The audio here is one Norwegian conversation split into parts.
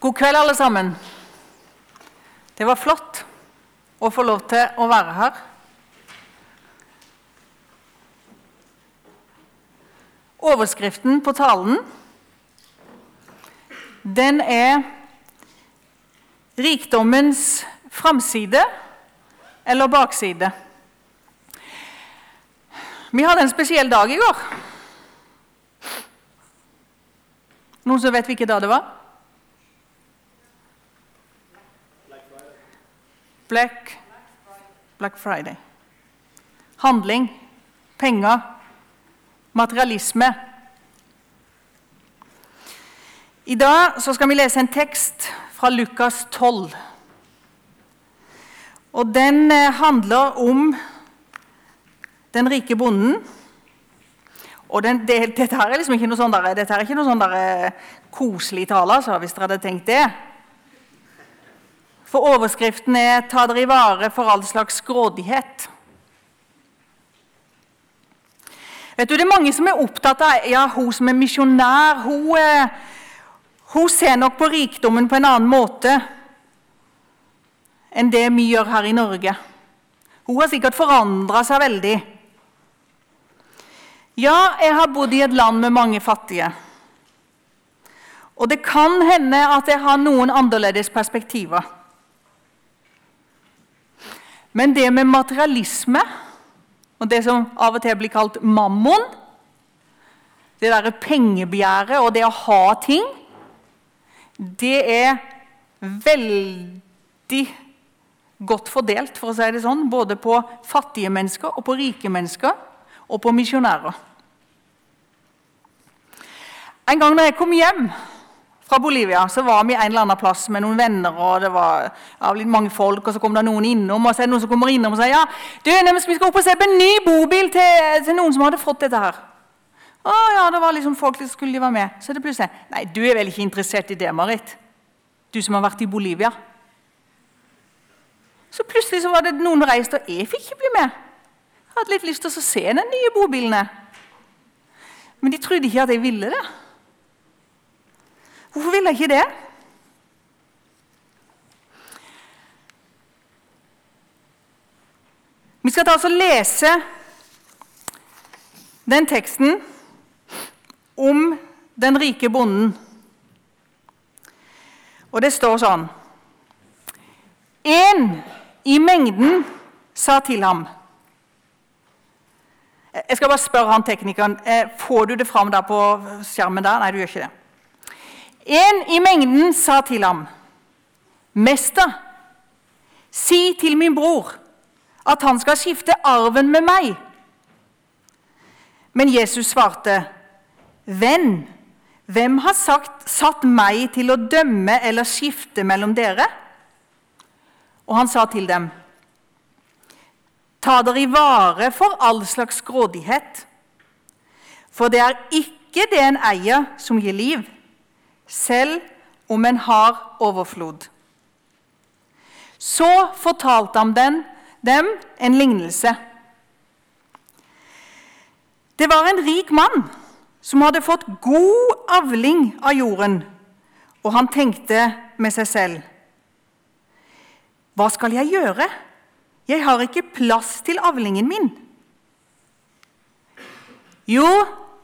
God kveld, alle sammen. Det var flott å få lov til å være her. Overskriften på talen den er 'Rikdommens framside eller bakside'. Vi hadde en spesiell dag i går. Noen som vet hvilken dag det var? Black, Black Friday. Handling, penger, materialisme. I dag så skal vi lese en tekst fra Lukas 12. Og Den eh, handler om den rike bonden. Og den, det, dette her er liksom ikke noe sånn der, dette er ikke noe sånn der, eh, koselig tale, altså, hvis dere hadde tenkt det. For overskriften er 'Ta dere i vare for all slags grådighet'. Vet du, Det er mange som er opptatt av ja, hun som er misjonær. Hun, eh, hun ser nok på rikdommen på en annen måte enn det vi gjør her i Norge. Hun har sikkert forandra seg veldig. Ja, jeg har bodd i et land med mange fattige. Og det kan hende at jeg har noen annerledes perspektiver. Men det med materialisme, og det som av og til blir kalt mammon, det derre pengebegjæret og det å ha ting, det er veldig godt fordelt, for å si det sånn, både på fattige mennesker og på rike mennesker og på misjonærer. En gang da jeg kom hjem fra Bolivia, så var vi en eller annen plass med noen venner. og Det var ja, litt mange folk, og så kom det noen innom. Og så er det noen som kommer innom og sier ja, du, vi skal opp og se på en ny bobil til, til noen som hadde fått dette her. Å ja, det var liksom folk som skulle de være med. Så det plutselig Nei, du er vel ikke interessert i det, Marit? Du som har vært i Bolivia? Så plutselig så var det noen reist, og jeg fikk ikke bli med. Jeg hadde litt lyst til å se den nye bobilen. Men de trodde ikke at jeg ville det. Hvorfor vil jeg ikke det? Vi skal altså lese den teksten om den rike bonden. Og det står sånn En i mengden sa til ham Jeg skal bare spørre han teknikeren. Eh, får du det fram på skjermen der? Nei, du gjør ikke det. En i mengden sa til ham, 'Mester, si til min bror at han skal skifte arven med meg.' Men Jesus svarte, 'Venn, hvem har sagt, satt meg til å dømme eller skifte mellom dere?' Og han sa til dem, 'Ta dere i vare for all slags grådighet.' For det er ikke det en eier, som gir liv, selv om en har overflod. Så fortalte han den, dem en lignelse. Det var en rik mann som hadde fått god avling av jorden, og han tenkte med seg selv Hva skal jeg gjøre? Jeg har ikke plass til avlingen min. Jo,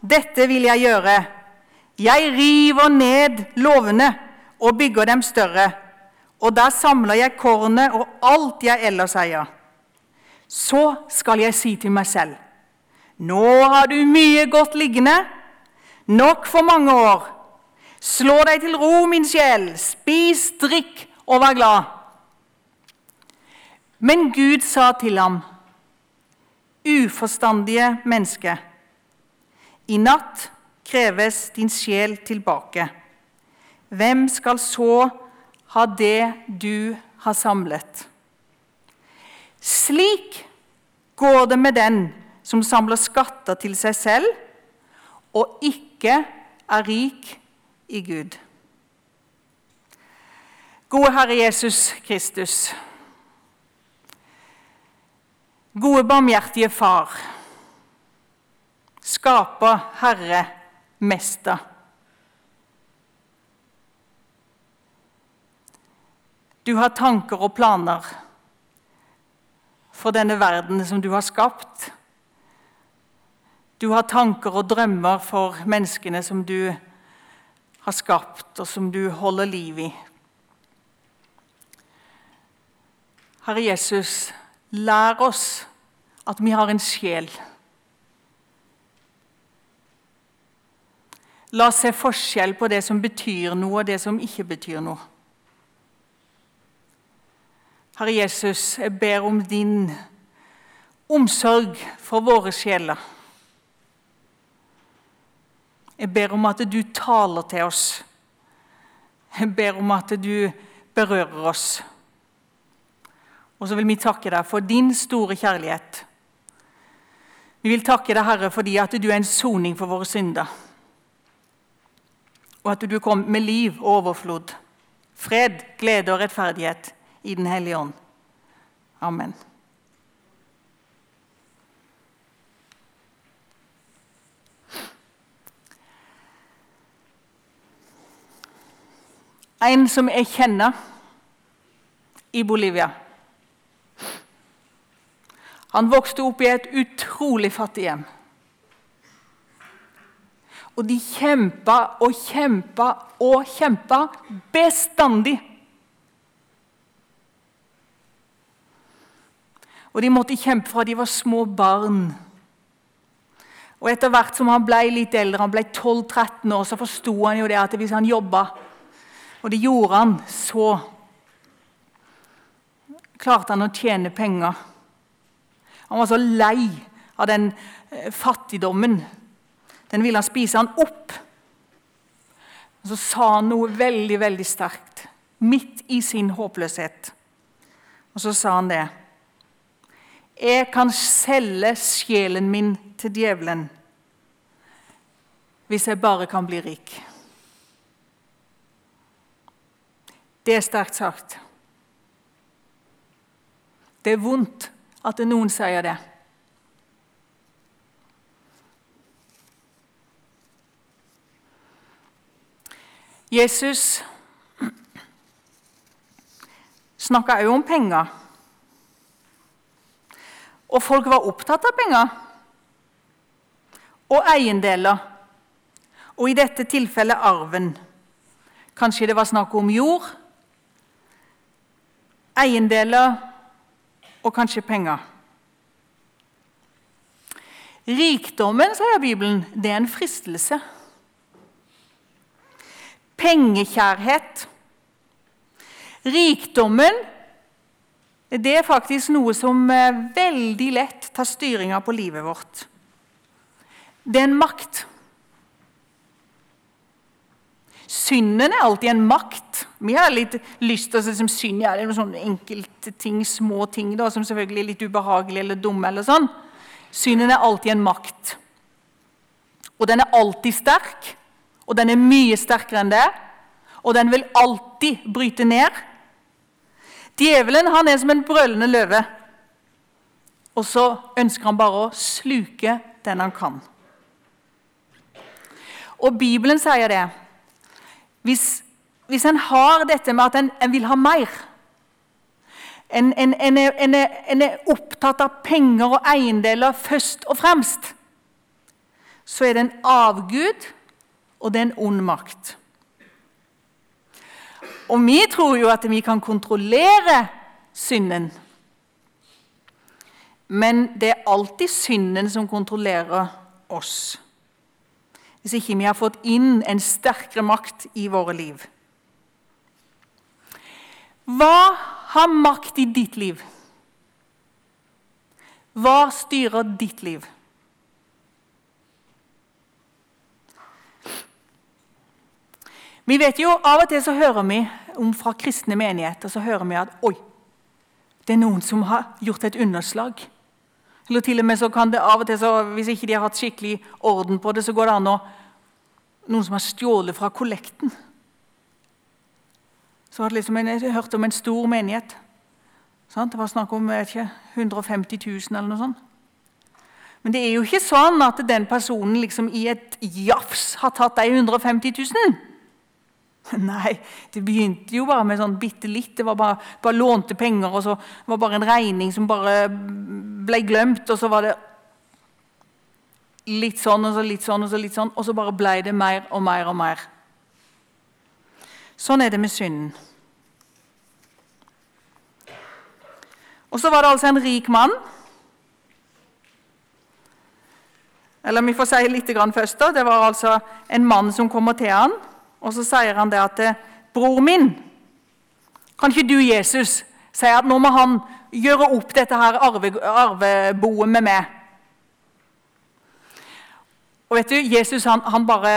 dette vil jeg gjøre, jeg river ned låvene og bygger dem større, og da samler jeg kornet og alt jeg ellers eier. Så skal jeg si til meg selv, nå har du mye godt liggende, nok for mange år. Slå deg til ro, min sjel, spis, drikk og vær glad. Men Gud sa til ham, uforstandige menneske, i natt kreves din sjel tilbake. Hvem skal så ha det du har samlet? Slik går det med den som samler skatter til seg selv og ikke er rik i Gud. Gode Herre Jesus Kristus. Gode, barmhjertige Far. Skaper, Herre, mester. Du har tanker og planer for denne verden som du har skapt. Du har tanker og drømmer for menneskene som du har skapt, og som du holder liv i. Herre Jesus, lær oss at vi har en sjel. La oss se forskjell på det som betyr noe, og det som ikke betyr noe. Herre Jesus, jeg ber om din omsorg for våre sjeler. Jeg ber om at du taler til oss. Jeg ber om at du berører oss. Og så vil vi takke deg for din store kjærlighet. Vi vil takke deg, Herre, fordi at du er en soning for våre synder. Og at du kom med liv og overflod, fred, glede og rettferdighet i Den hellige ånd. Amen. En som jeg kjenner i Bolivia. Han vokste opp i et utrolig fattig hjem. Og de kjempa og kjempa og kjempa bestandig. Og de måtte kjempe fra de var små barn. Og Etter hvert som han ble litt eldre, han ble 12-13 år, så forsto han jo det at hvis han jobba og det gjorde han. Så klarte han å tjene penger. Han var så lei av den eh, fattigdommen. Den ville han spise han opp. Og Så sa han noe veldig, veldig sterkt, midt i sin håpløshet. Og så sa han det. Jeg kan selge sjelen min til djevelen hvis jeg bare kan bli rik. Det er sterkt sagt. Det er vondt at noen sier det. Jesus snakka òg om penger. Og folk var opptatt av penger og eiendeler, og i dette tilfellet arven. Kanskje det var snakk om jord eiendeler og kanskje penger. Rikdommen, sier Bibelen, det er en fristelse. Pengekjærhet. Rikdommen det er faktisk noe som eh, veldig lett tar styringa på livet vårt. Det er en makt. Synden er alltid en makt. Vi har litt lyst til å se som synd ja, det er noen enkelte ting, små ting da, som selvfølgelig er litt ubehagelige eller dumme. eller sånn. Synden er alltid en makt. Og den er alltid sterk, og den er mye sterkere enn det. Og den vil alltid bryte ned. Djevelen han er som en brølende løve. Og så ønsker han bare å sluke den han kan. Og Bibelen sier det hvis, hvis en har dette med at en, en vil ha mer en, en, en, er, en, er, opptatt av penger og eiendeler først og fremst, så er det en avgud, og det er en ond makt. Og vi tror jo at vi kan kontrollere synden. Men det er alltid synden som kontrollerer oss hvis ikke vi har fått inn en sterkere makt i våre liv. Hva har makt i ditt liv? Hva styrer ditt liv? Vi vet jo, Av og til så hører vi om fra kristne menigheter så hører vi at oi, det er noen som har gjort et underslag. Eller til og med så kan det av og til, så, Hvis ikke de har hatt skikkelig orden på det, så går det an å Noen som har stjålet fra kollekten. Så har det liksom en, Jeg hørte om en stor menighet. Sant? Det var snakk om ikke, 150 000 eller noe sånt. Men det er jo ikke sånn at den personen liksom i et jafs har tatt de 150 000. Nei, det begynte jo bare med sånn bitte litt. Det var bare, bare lånte penger, og så var det bare en regning som bare ble glemt. Og så var det litt sånn og så litt sånn, og så litt sånn, og så bare ble det mer og mer og mer. Sånn er det med synden. Og så var det altså en rik mann. Eller vi får si litt først. da. Det var altså en mann som kommer til han, og så sier han det at 'Bror min, kan ikke du, Jesus, si at nå må han gjøre opp dette her arve, arveboet med meg?' Og vet du, Jesus han, han bare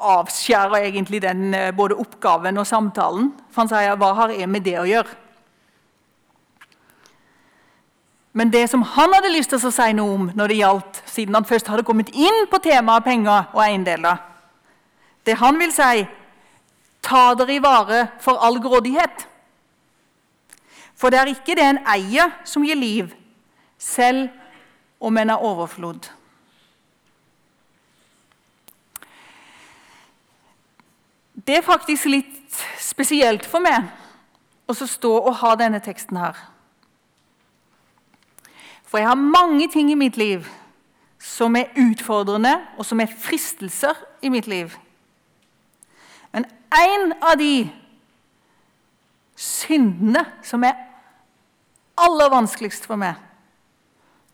avskjærer egentlig den eh, både oppgaven og samtalen. For han sier 'Hva har jeg med det å gjøre?' Men det som han hadde lyst til å si noe om når det gjaldt, siden han først hadde kommet inn på temaet penger og eiendeler Det han vil si, ta dere i vare for all grådighet. For det er ikke det en eier, som gir liv, selv om en er overflod. Det er faktisk litt spesielt for meg å stå og ha denne teksten her. For jeg har mange ting i mitt liv som er utfordrende, og som er fristelser i mitt liv. Én av de syndene som er aller vanskeligst for meg,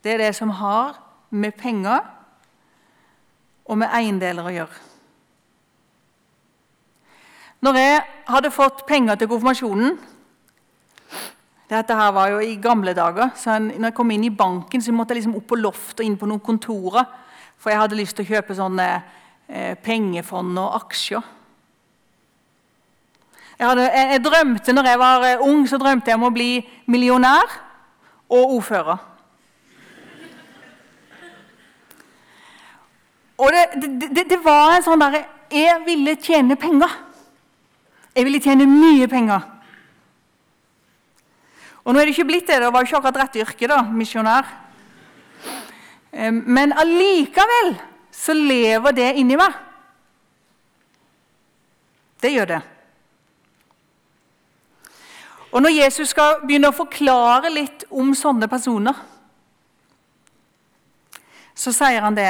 det er det som har med penger og med eiendeler å gjøre. Når jeg hadde fått penger til konfirmasjonen Dette her var jo i gamle dager. så når jeg kom inn i banken, så måtte jeg liksom opp på loftet og inn på noen kontorer. For jeg hadde lyst til å kjøpe sånne eh, pengefond og aksjer. Jeg, hadde, jeg, jeg, drømte, når jeg var eh, ung, så drømte jeg om å bli millionær og ordfører. Og det, det, det, var en sånn derre Jeg ville tjene penger. Jeg ville tjene mye penger. Og nå er det ikke blitt det. Det var jo ikke akkurat rett yrke, da, misjonær. Men allikevel så lever det inni meg. Det gjør det. Og når Jesus skal begynne å forklare litt om sånne personer, så sier han det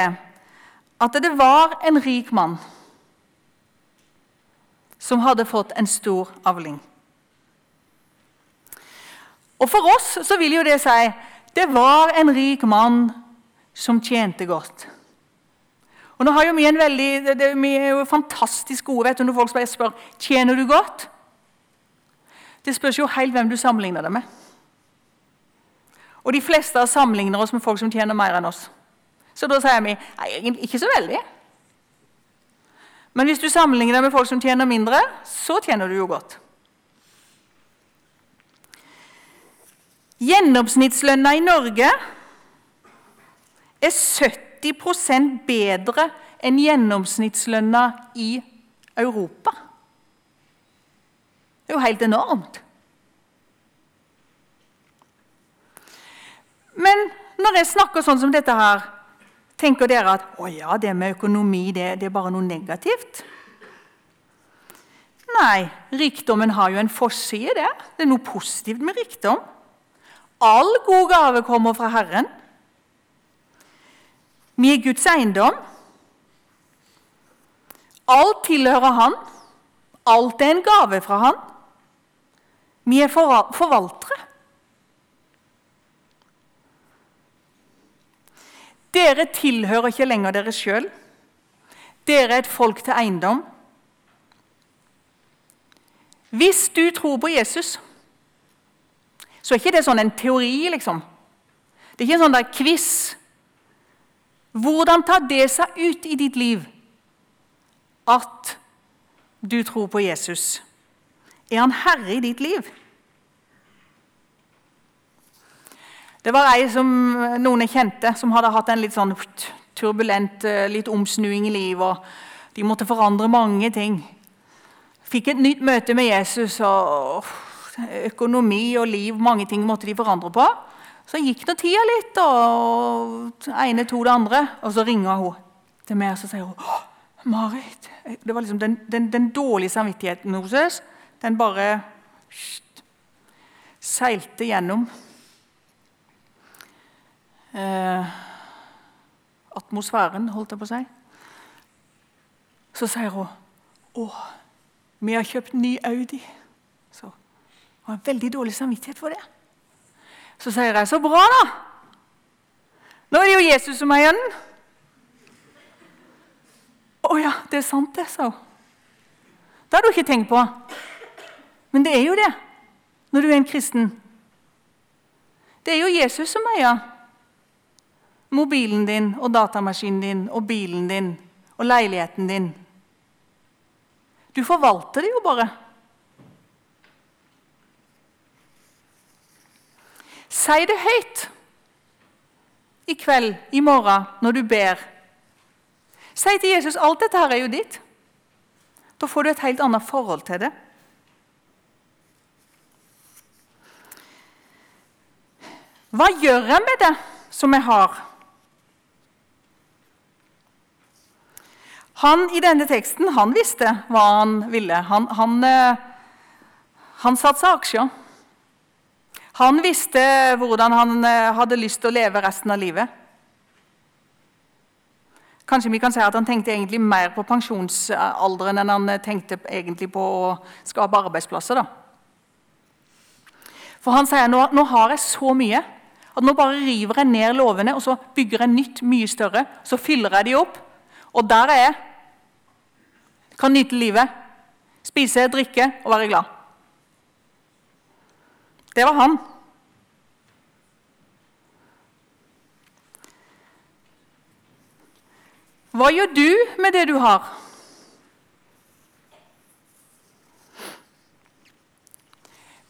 at det var en rik mann som hadde fått en stor avling. Og For oss så vil jo det si det var en rik mann som tjente godt. Og nå har jo Vi en veldig, det, er jo fantastisk gode vet du, når folk spør tjener du godt. Det spørs jo helt hvem du sammenligner det med. Og De fleste sammenligner oss med folk som tjener mer enn oss. Så da sier vi nei, ikke så veldig. Men hvis du sammenligner deg med folk som tjener mindre, så tjener du jo godt. Gjennomsnittslønna i Norge er 70% bedre enn gjennomsnittslønna i Europa. Det er jo helt enormt. Men når jeg snakker sånn som dette her, Tenker dere at å ja, det med økonomi det, det er bare noe negativt? Nei, rikdommen har jo en forside. der. Det er noe positivt med rikdom. All god gave kommer fra Herren. Vi er Guds eiendom. Alt tilhører Han. Alt er en gave fra Han. Vi er forvaltere. Dere tilhører ikke lenger dere sjøl. Dere er et folk til eiendom. Hvis du tror på Jesus, så er ikke det sånn en teori, liksom. Det er ikke en sånn quiz. Hvordan tar det seg ut i ditt liv at du tror på Jesus? Er han herre i ditt liv? Det var ei som noen jeg kjente, som hadde hatt en litt sånn turbulent eh, litt omsnuing i livet. og De måtte forandre mange ting. Fikk et nytt møte med Jesus. og Økonomi og liv, mange ting måtte de forandre på. Så gikk nå tida litt, og det ene to det andre. Og så ringer hun til meg og så sier hun, Marit Det var liksom den, den, den dårlige samvittigheten hos oss. Den bare seilte gjennom eh, atmosfæren, holdt jeg på å si. Så sier hun å, vi har kjøpt ny Audi. Så hun har veldig dårlig samvittighet for det. Så sier jeg så bra, da! Nå er det jo Jesus som er igjen. Å ja, det er sant, det, sa hun. Det har du ikke tenkt på. Men det er jo det når du er en kristen. Det er jo Jesus som eier mobilen din og datamaskinen din og bilen din og leiligheten din. Du forvalter det jo bare. Si det høyt i kveld, i morgen, når du ber. Si til Jesus alt dette her er jo ditt. Da får du et helt annet forhold til det. Hva gjør jeg med det som jeg har? Han i denne teksten han visste hva han ville. Han, han, eh, han satsa aksjer. Han visste hvordan han eh, hadde lyst til å leve resten av livet. Kanskje vi kan si at Han tenkte egentlig mer på pensjonsalderen enn han tenkte egentlig på å skape arbeidsplasser. da. For han sier nå, nå har jeg så mye at nå bare river jeg ned låvene og så bygger jeg nytt, mye større. Så fyller jeg de opp, og der er jeg. Kan nyte livet, spise, drikke og være glad. Det var han. Hva gjør du med det du har?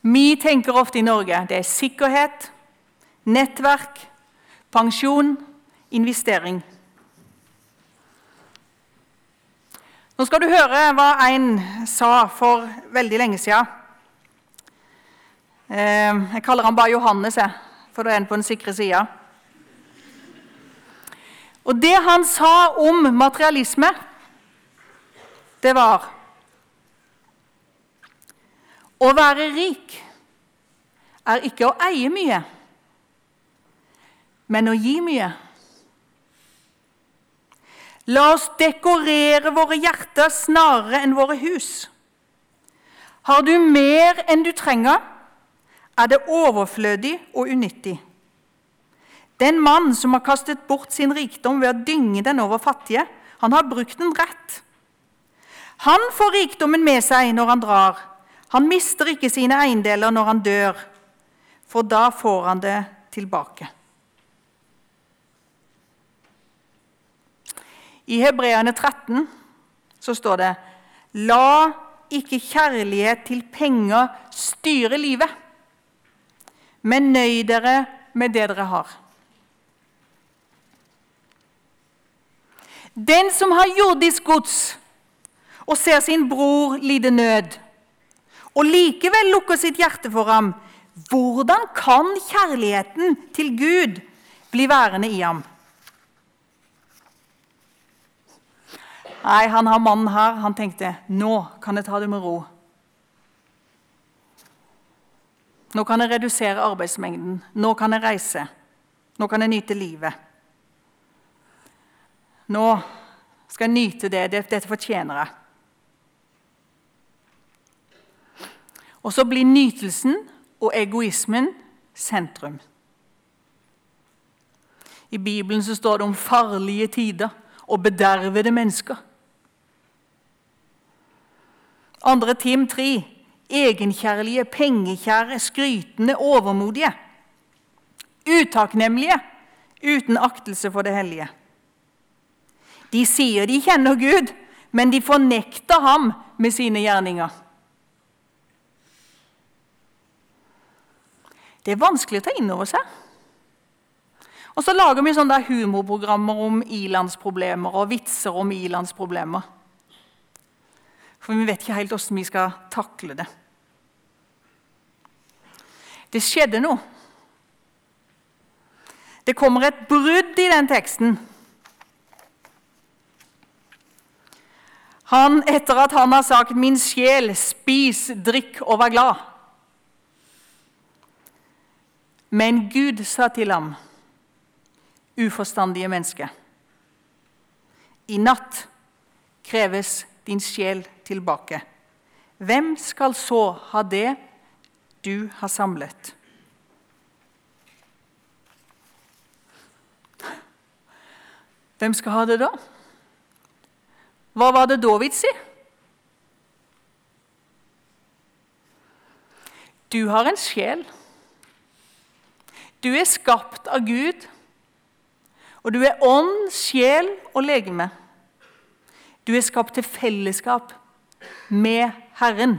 Vi tenker ofte i Norge det er sikkerhet, nettverk, pensjon, investering. Nå skal du høre hva en sa for veldig lenge siden. Eh, jeg kaller han bare Johannes, for da er han på den sikre sida. Og det han sa om materialisme, det var Å være rik er ikke å eie mye, men å gi mye. La oss dekorere våre hjerter snarere enn våre hus. Har du mer enn du trenger, er det overflødig og unyttig. Den mann som har kastet bort sin rikdom ved å dynge den over fattige, han har brukt den rett. Han får rikdommen med seg når han drar. Han mister ikke sine eiendeler når han dør, for da får han det tilbake. I Hebreane 13 så står det La ikke kjærlighet til penger styre livet, men nøy dere med det dere har. Den som har jordisk gods og ser sin bror lide nød, og likevel lukker sitt hjerte for ham, hvordan kan kjærligheten til Gud bli værende i ham? Nei, han har mannen her. Han tenkte nå kan jeg ta det med ro. Nå kan jeg redusere arbeidsmengden. Nå kan jeg reise. Nå kan jeg nyte livet. Nå skal jeg nyte det. Dette fortjener jeg. Og så blir nytelsen og egoismen sentrum. I Bibelen så står det om farlige tider og bedervede mennesker. Andre Tim 3. Egenkjærlige, pengekjære, skrytende, overmodige. Utakknemlige, uten aktelse for det hellige. De sier de kjenner Gud, men de fornekter ham med sine gjerninger. Det er vanskelig å ta inn over seg. Og så lager vi sånne humorprogrammer om ilandsproblemer og vitser om ilandsproblemer. For vi vet ikke helt hvordan vi skal takle det. Det skjedde noe. Det kommer et brudd i den teksten. Han, etter at han har sagt 'min sjel, spis, drikk og vær glad'. Men Gud sa til ham, uforstandige menneske, i natt kreves din sjel tilbake. Hvem skal så ha det du har samlet? Hvem skal ha det da? Hva var det da vits i? Du har en sjel. Du er skapt av Gud, og du er ånd, sjel og legeme. Du er skapt til fellesskap med Herren.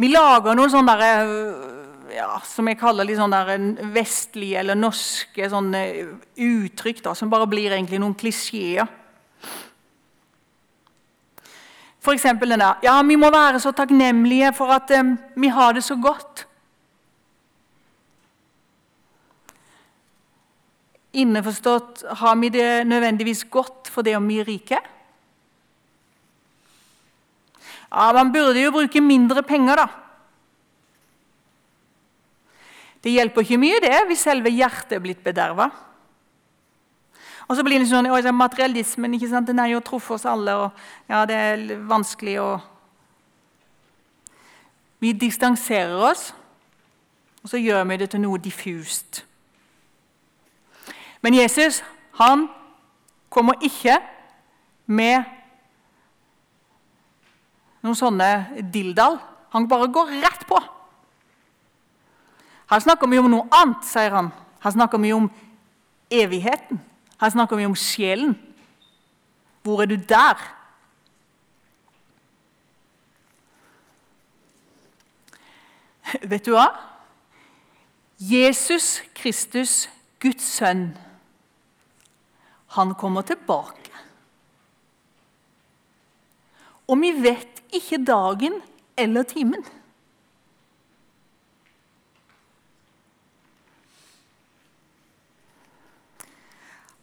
Vi lager noen sånne der, ja, som jeg kaller litt sånn vestlige eller norske sånne uttrykk da, som bare blir egentlig noen klisjeer. F.eks. den der Ja, vi må være så takknemlige for at um, vi har det så godt. Inneforstått har vi det nødvendigvis godt for det om vi er rike? Ja, Man burde jo bruke mindre penger, da. Det hjelper ikke mye det hvis selve hjertet er blitt bederva. Og så blir det sånn, Materialismen ikke sant? den er jo truffet oss alle, og ja, det er vanskelig å Vi distanserer oss, og så gjør vi det til noe diffust. Men Jesus han kommer ikke med noen sånne dildal. Han bare går rett på. Her snakker vi om noe annet, sier han. Her snakker vi om evigheten. Her snakker vi om sjelen. Hvor er du der? Vet du hva? Jesus Kristus, Guds sønn, han kommer tilbake. Og vi vet ikke dagen eller timen.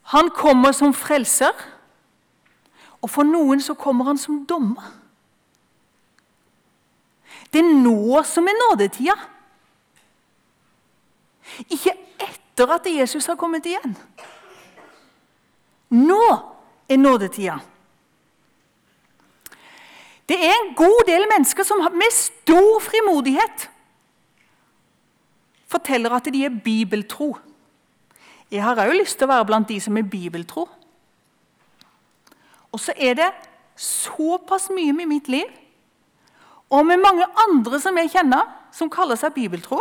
Han kommer som frelser, og for noen så kommer han som dommer. Det er nå som er nådetida. Ikke etter at Jesus har kommet igjen. Nå er nådetida. Det er en god del mennesker som med stor frimodighet forteller at de er bibeltro. Jeg har òg lyst til å være blant de som er bibeltro. Og så er det såpass mye med mitt liv og med mange andre som jeg kjenner, som kaller seg bibeltro.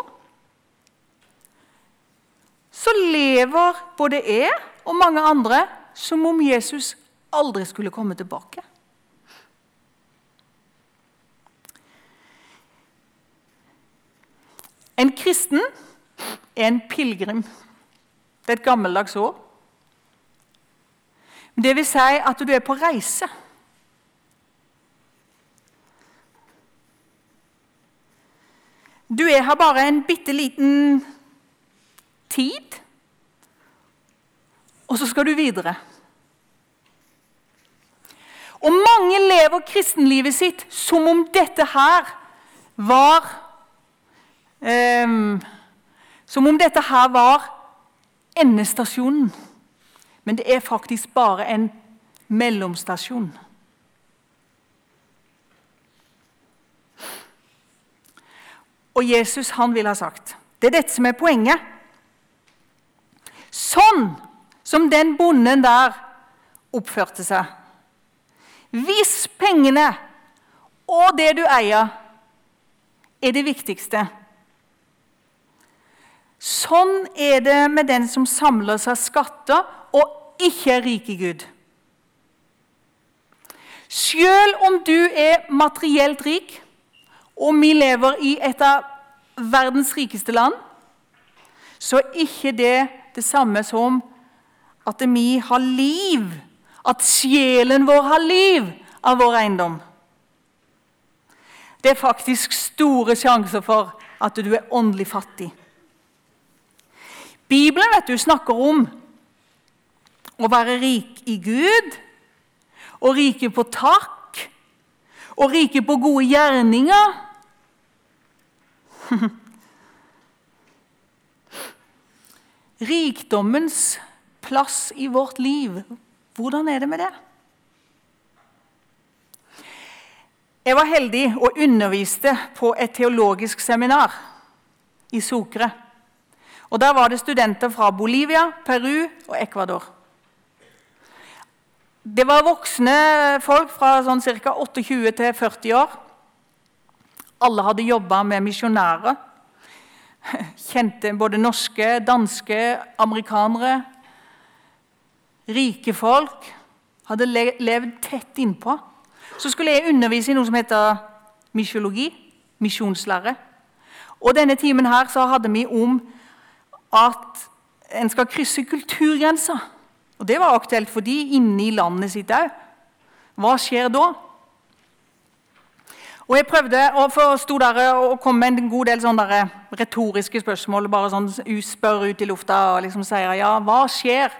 Så lever både jeg og mange andre som om Jesus aldri skulle komme tilbake. En kristen er en pilegrim. Det er et gammeldags ord. Det vil si at du er på reise. Du er her bare en bitte liten tid, og så skal du videre. Og mange lever kristenlivet sitt som om dette her var um, Som om dette her var endestasjonen. Men det er faktisk bare en mellomstasjon. Og Jesus han vil ha sagt Det er dette som er poenget. Sånn som den bonden der oppførte seg. Hvis pengene og det du eier, er det viktigste Sånn er det med den som samler seg skatter og ikke er rik i Gud. Selv om du er materielt rik, og vi lever i et av verdens rikeste land, så er ikke det det samme som at vi har liv, at sjelen vår har liv av vår eiendom. Det er faktisk store sjanser for at du er åndelig fattig. Bibelen vet du, snakker om å være rik i Gud, og rike på takk, og rike på gode gjerninger. Rikdommens plass i vårt liv, hvordan er det med det? Jeg var heldig og underviste på et teologisk seminar i Sokre. Og Der var det studenter fra Bolivia, Peru og Ecuador. Det var voksne folk fra sånn ca. 28 til 40 år. Alle hadde jobba med misjonærer. Kjente både norske, danske, amerikanere. Rike folk. Hadde levd tett innpå. Så skulle jeg undervise i noe som heter misjologi. Misjonslære. Og denne timen her så hadde vi om at en skal krysse kulturgrenser. Og Det var aktuelt for de inne i landet sitt òg. Hva skjer da? Og Jeg prøvde å sto der og kom med en god del sånne retoriske spørsmål. bare sånn Spør ut i lufta og liksom sier ja, hva skjer?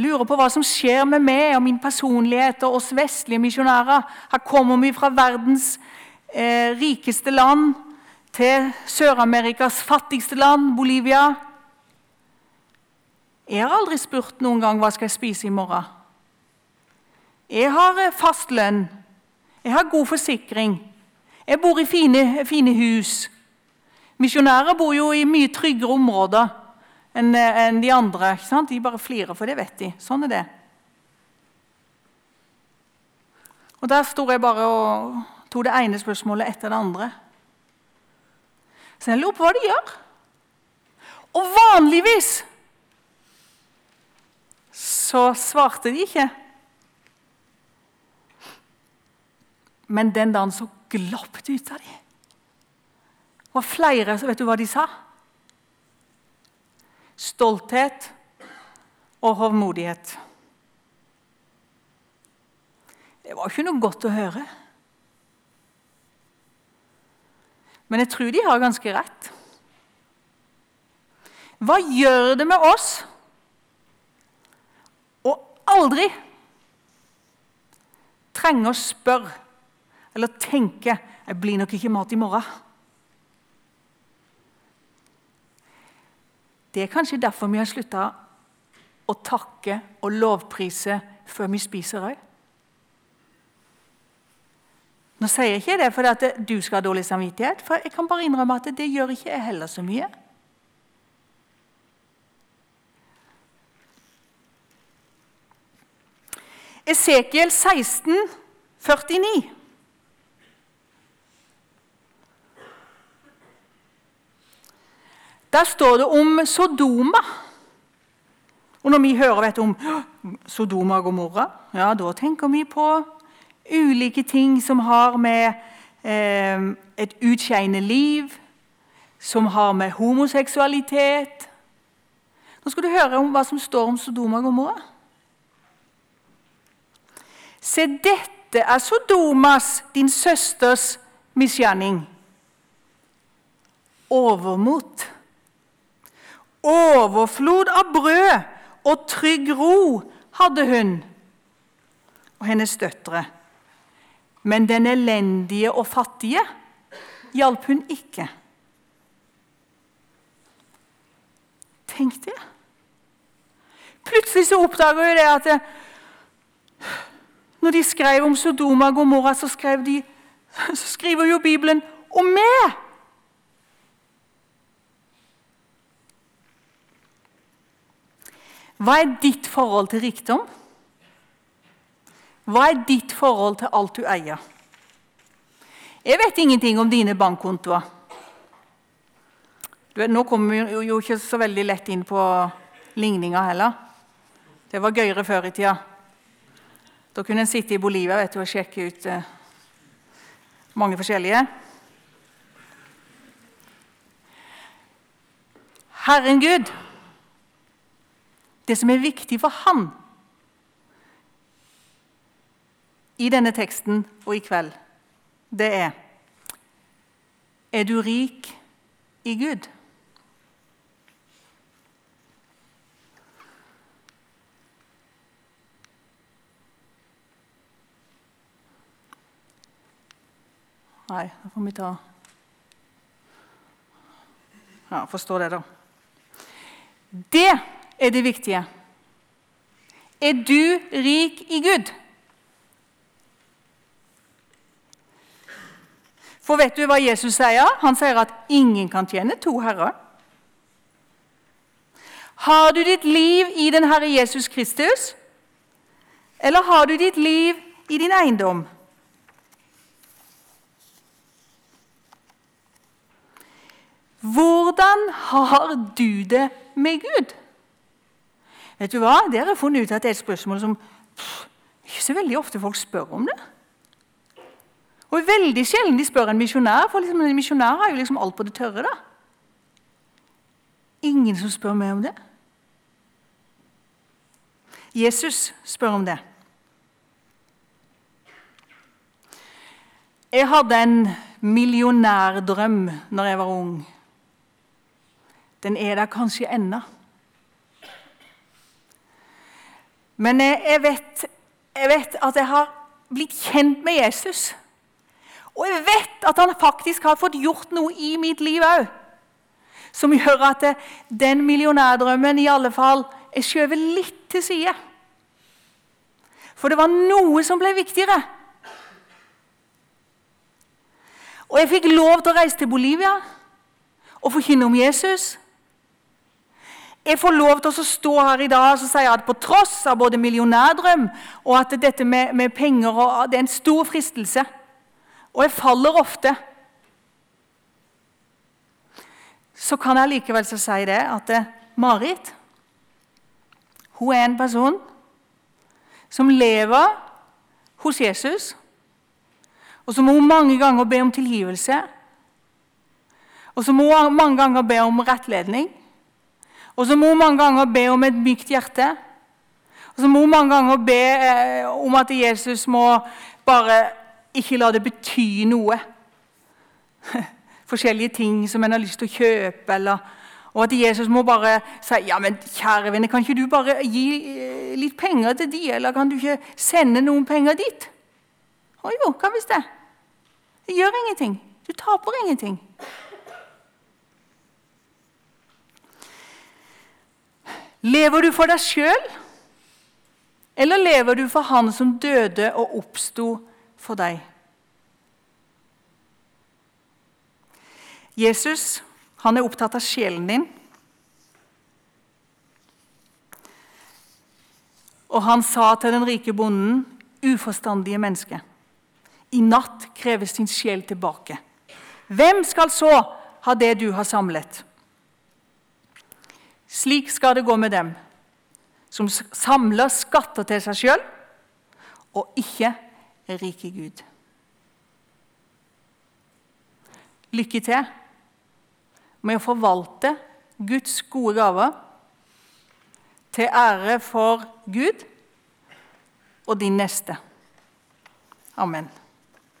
Lurer på hva som skjer med meg og min personlighet og oss vestlige misjonærer. Her kommer vi fra verdens eh, rikeste land til Sør-Amerikas fattigste land, Bolivia. Jeg har aldri spurt noen gang hva skal jeg spise i morgen. Jeg har eh, fast lønn. Jeg har god forsikring. Jeg bor i fine, fine hus. Misjonærer bor jo i mye tryggere områder enn eh, en de andre. De bare flirer, for det vet de. Sånn er det. Og Der sto jeg bare og tok det ene spørsmålet etter det andre. Så jeg lurer på hva de gjør. Og vanligvis så svarte de ikke. Men den dagen så glapp det ut av dem. Det var flere vet du hva de sa? Stolthet og hovmodighet. Det var ikke noe godt å høre. Men jeg tror de har ganske rett. Hva gjør det med oss aldri trenger å spørre eller tenke 'Jeg blir nok ikke mat i morgen'. Det er kanskje derfor vi har slutta å takke og lovprise før vi spiser òg. Nå sier jeg ikke det fordi at du skal ha dårlig samvittighet, for jeg kan bare innrømme at det gjør ikke jeg heller så mye. Esekiel 16, 49. Der står det om Sodoma. Og når vi hører vet, om Sodoma og Gomorra, ja, da tenker vi på ulike ting som har med eh, et utskeiende liv, som har med homoseksualitet Nå skal du høre om hva som står om Sodoma og Gomorra. Se, dette er Sodomas, din søsters, misgjerning. Overmot. Overflod av brød og trygg ro hadde hun og hennes døtre. Men den elendige og fattige hjalp hun ikke. Tenk det. Plutselig så oppdager hun det at det, når de skrev om Sodoma og Gomorra, så, de, så skriver jo Bibelen om meg! Hva er ditt forhold til rikdom? Hva er ditt forhold til alt du eier? Jeg vet ingenting om dine bankkontoer. Vet, nå kommer vi jo ikke så veldig lett inn på ligninga heller. Det var gøyere før i tida. Da kunne en sitte i Bolivia vet du, og sjekke ut eh, mange forskjellige. Herren Gud, det som er viktig for han i denne teksten og i kveld, det er Er du rik i Gud? Nei, da får vi ta Ja, forstå det, da. Det er det viktige. Er du rik i Gud? For vet du hva Jesus sier? Han sier at ingen kan tjene to herrer. Har du ditt liv i den Herre Jesus Kristus, eller har du ditt liv i din eiendom? Hvordan har du det med Gud? Vet du hva? Det har jeg funnet ut at det er et spørsmål som pff, ikke så veldig ofte folk spør om det. Og veldig sjelden de spør en misjonær, for liksom, en misjonær har jo liksom alt på det tørre. da. Ingen som spør meg om det. Jesus spør om det. Jeg hadde en millionærdrøm når jeg var ung. Den er der kanskje ennå. Men jeg vet, jeg vet, at jeg har blitt kjent med Jesus. Og jeg vet at han faktisk har fått gjort noe i mitt liv òg. Som gjør at den millionærdrømmen i alle fall er skjøvet litt til side. For det var noe som ble viktigere. Og jeg fikk lov til å reise til Bolivia og forkynne om Jesus. Jeg får lov til å stå her i dag og si at på tross av både millionærdrøm og at dette med, med penger det er en stor fristelse, og jeg faller ofte Så kan jeg likevel si det at eh, Marit hun er en person som lever hos Jesus, og så må hun mange ganger be om tilgivelse. Og så må hun mange ganger be om rettledning. Og så må hun mange ganger be om et mykt hjerte. Og så må hun mange ganger be eh, om at Jesus må bare ikke la det bety noe. Forskjellige ting som en har lyst til å kjøpe. Eller, og at Jesus må bare si ja, men kjære venner, kan ikke du bare gi eh, litt penger til de, eller kan du ikke sende noen penger dit? Å jo, hva hvis det? Det gjør ingenting. Du taper ingenting. Lever du for deg sjøl, eller lever du for Han som døde og oppsto for deg? Jesus han er opptatt av sjelen din. Og han sa til den rike bonden, uforstandige menneske, i natt kreves din sjel tilbake. Hvem skal så ha det du har samlet? Slik skal det gå med dem som samler skatter til seg sjøl, og ikke er rike Gud. Lykke til med å forvalte Guds gode gaver til ære for Gud og din neste. Amen.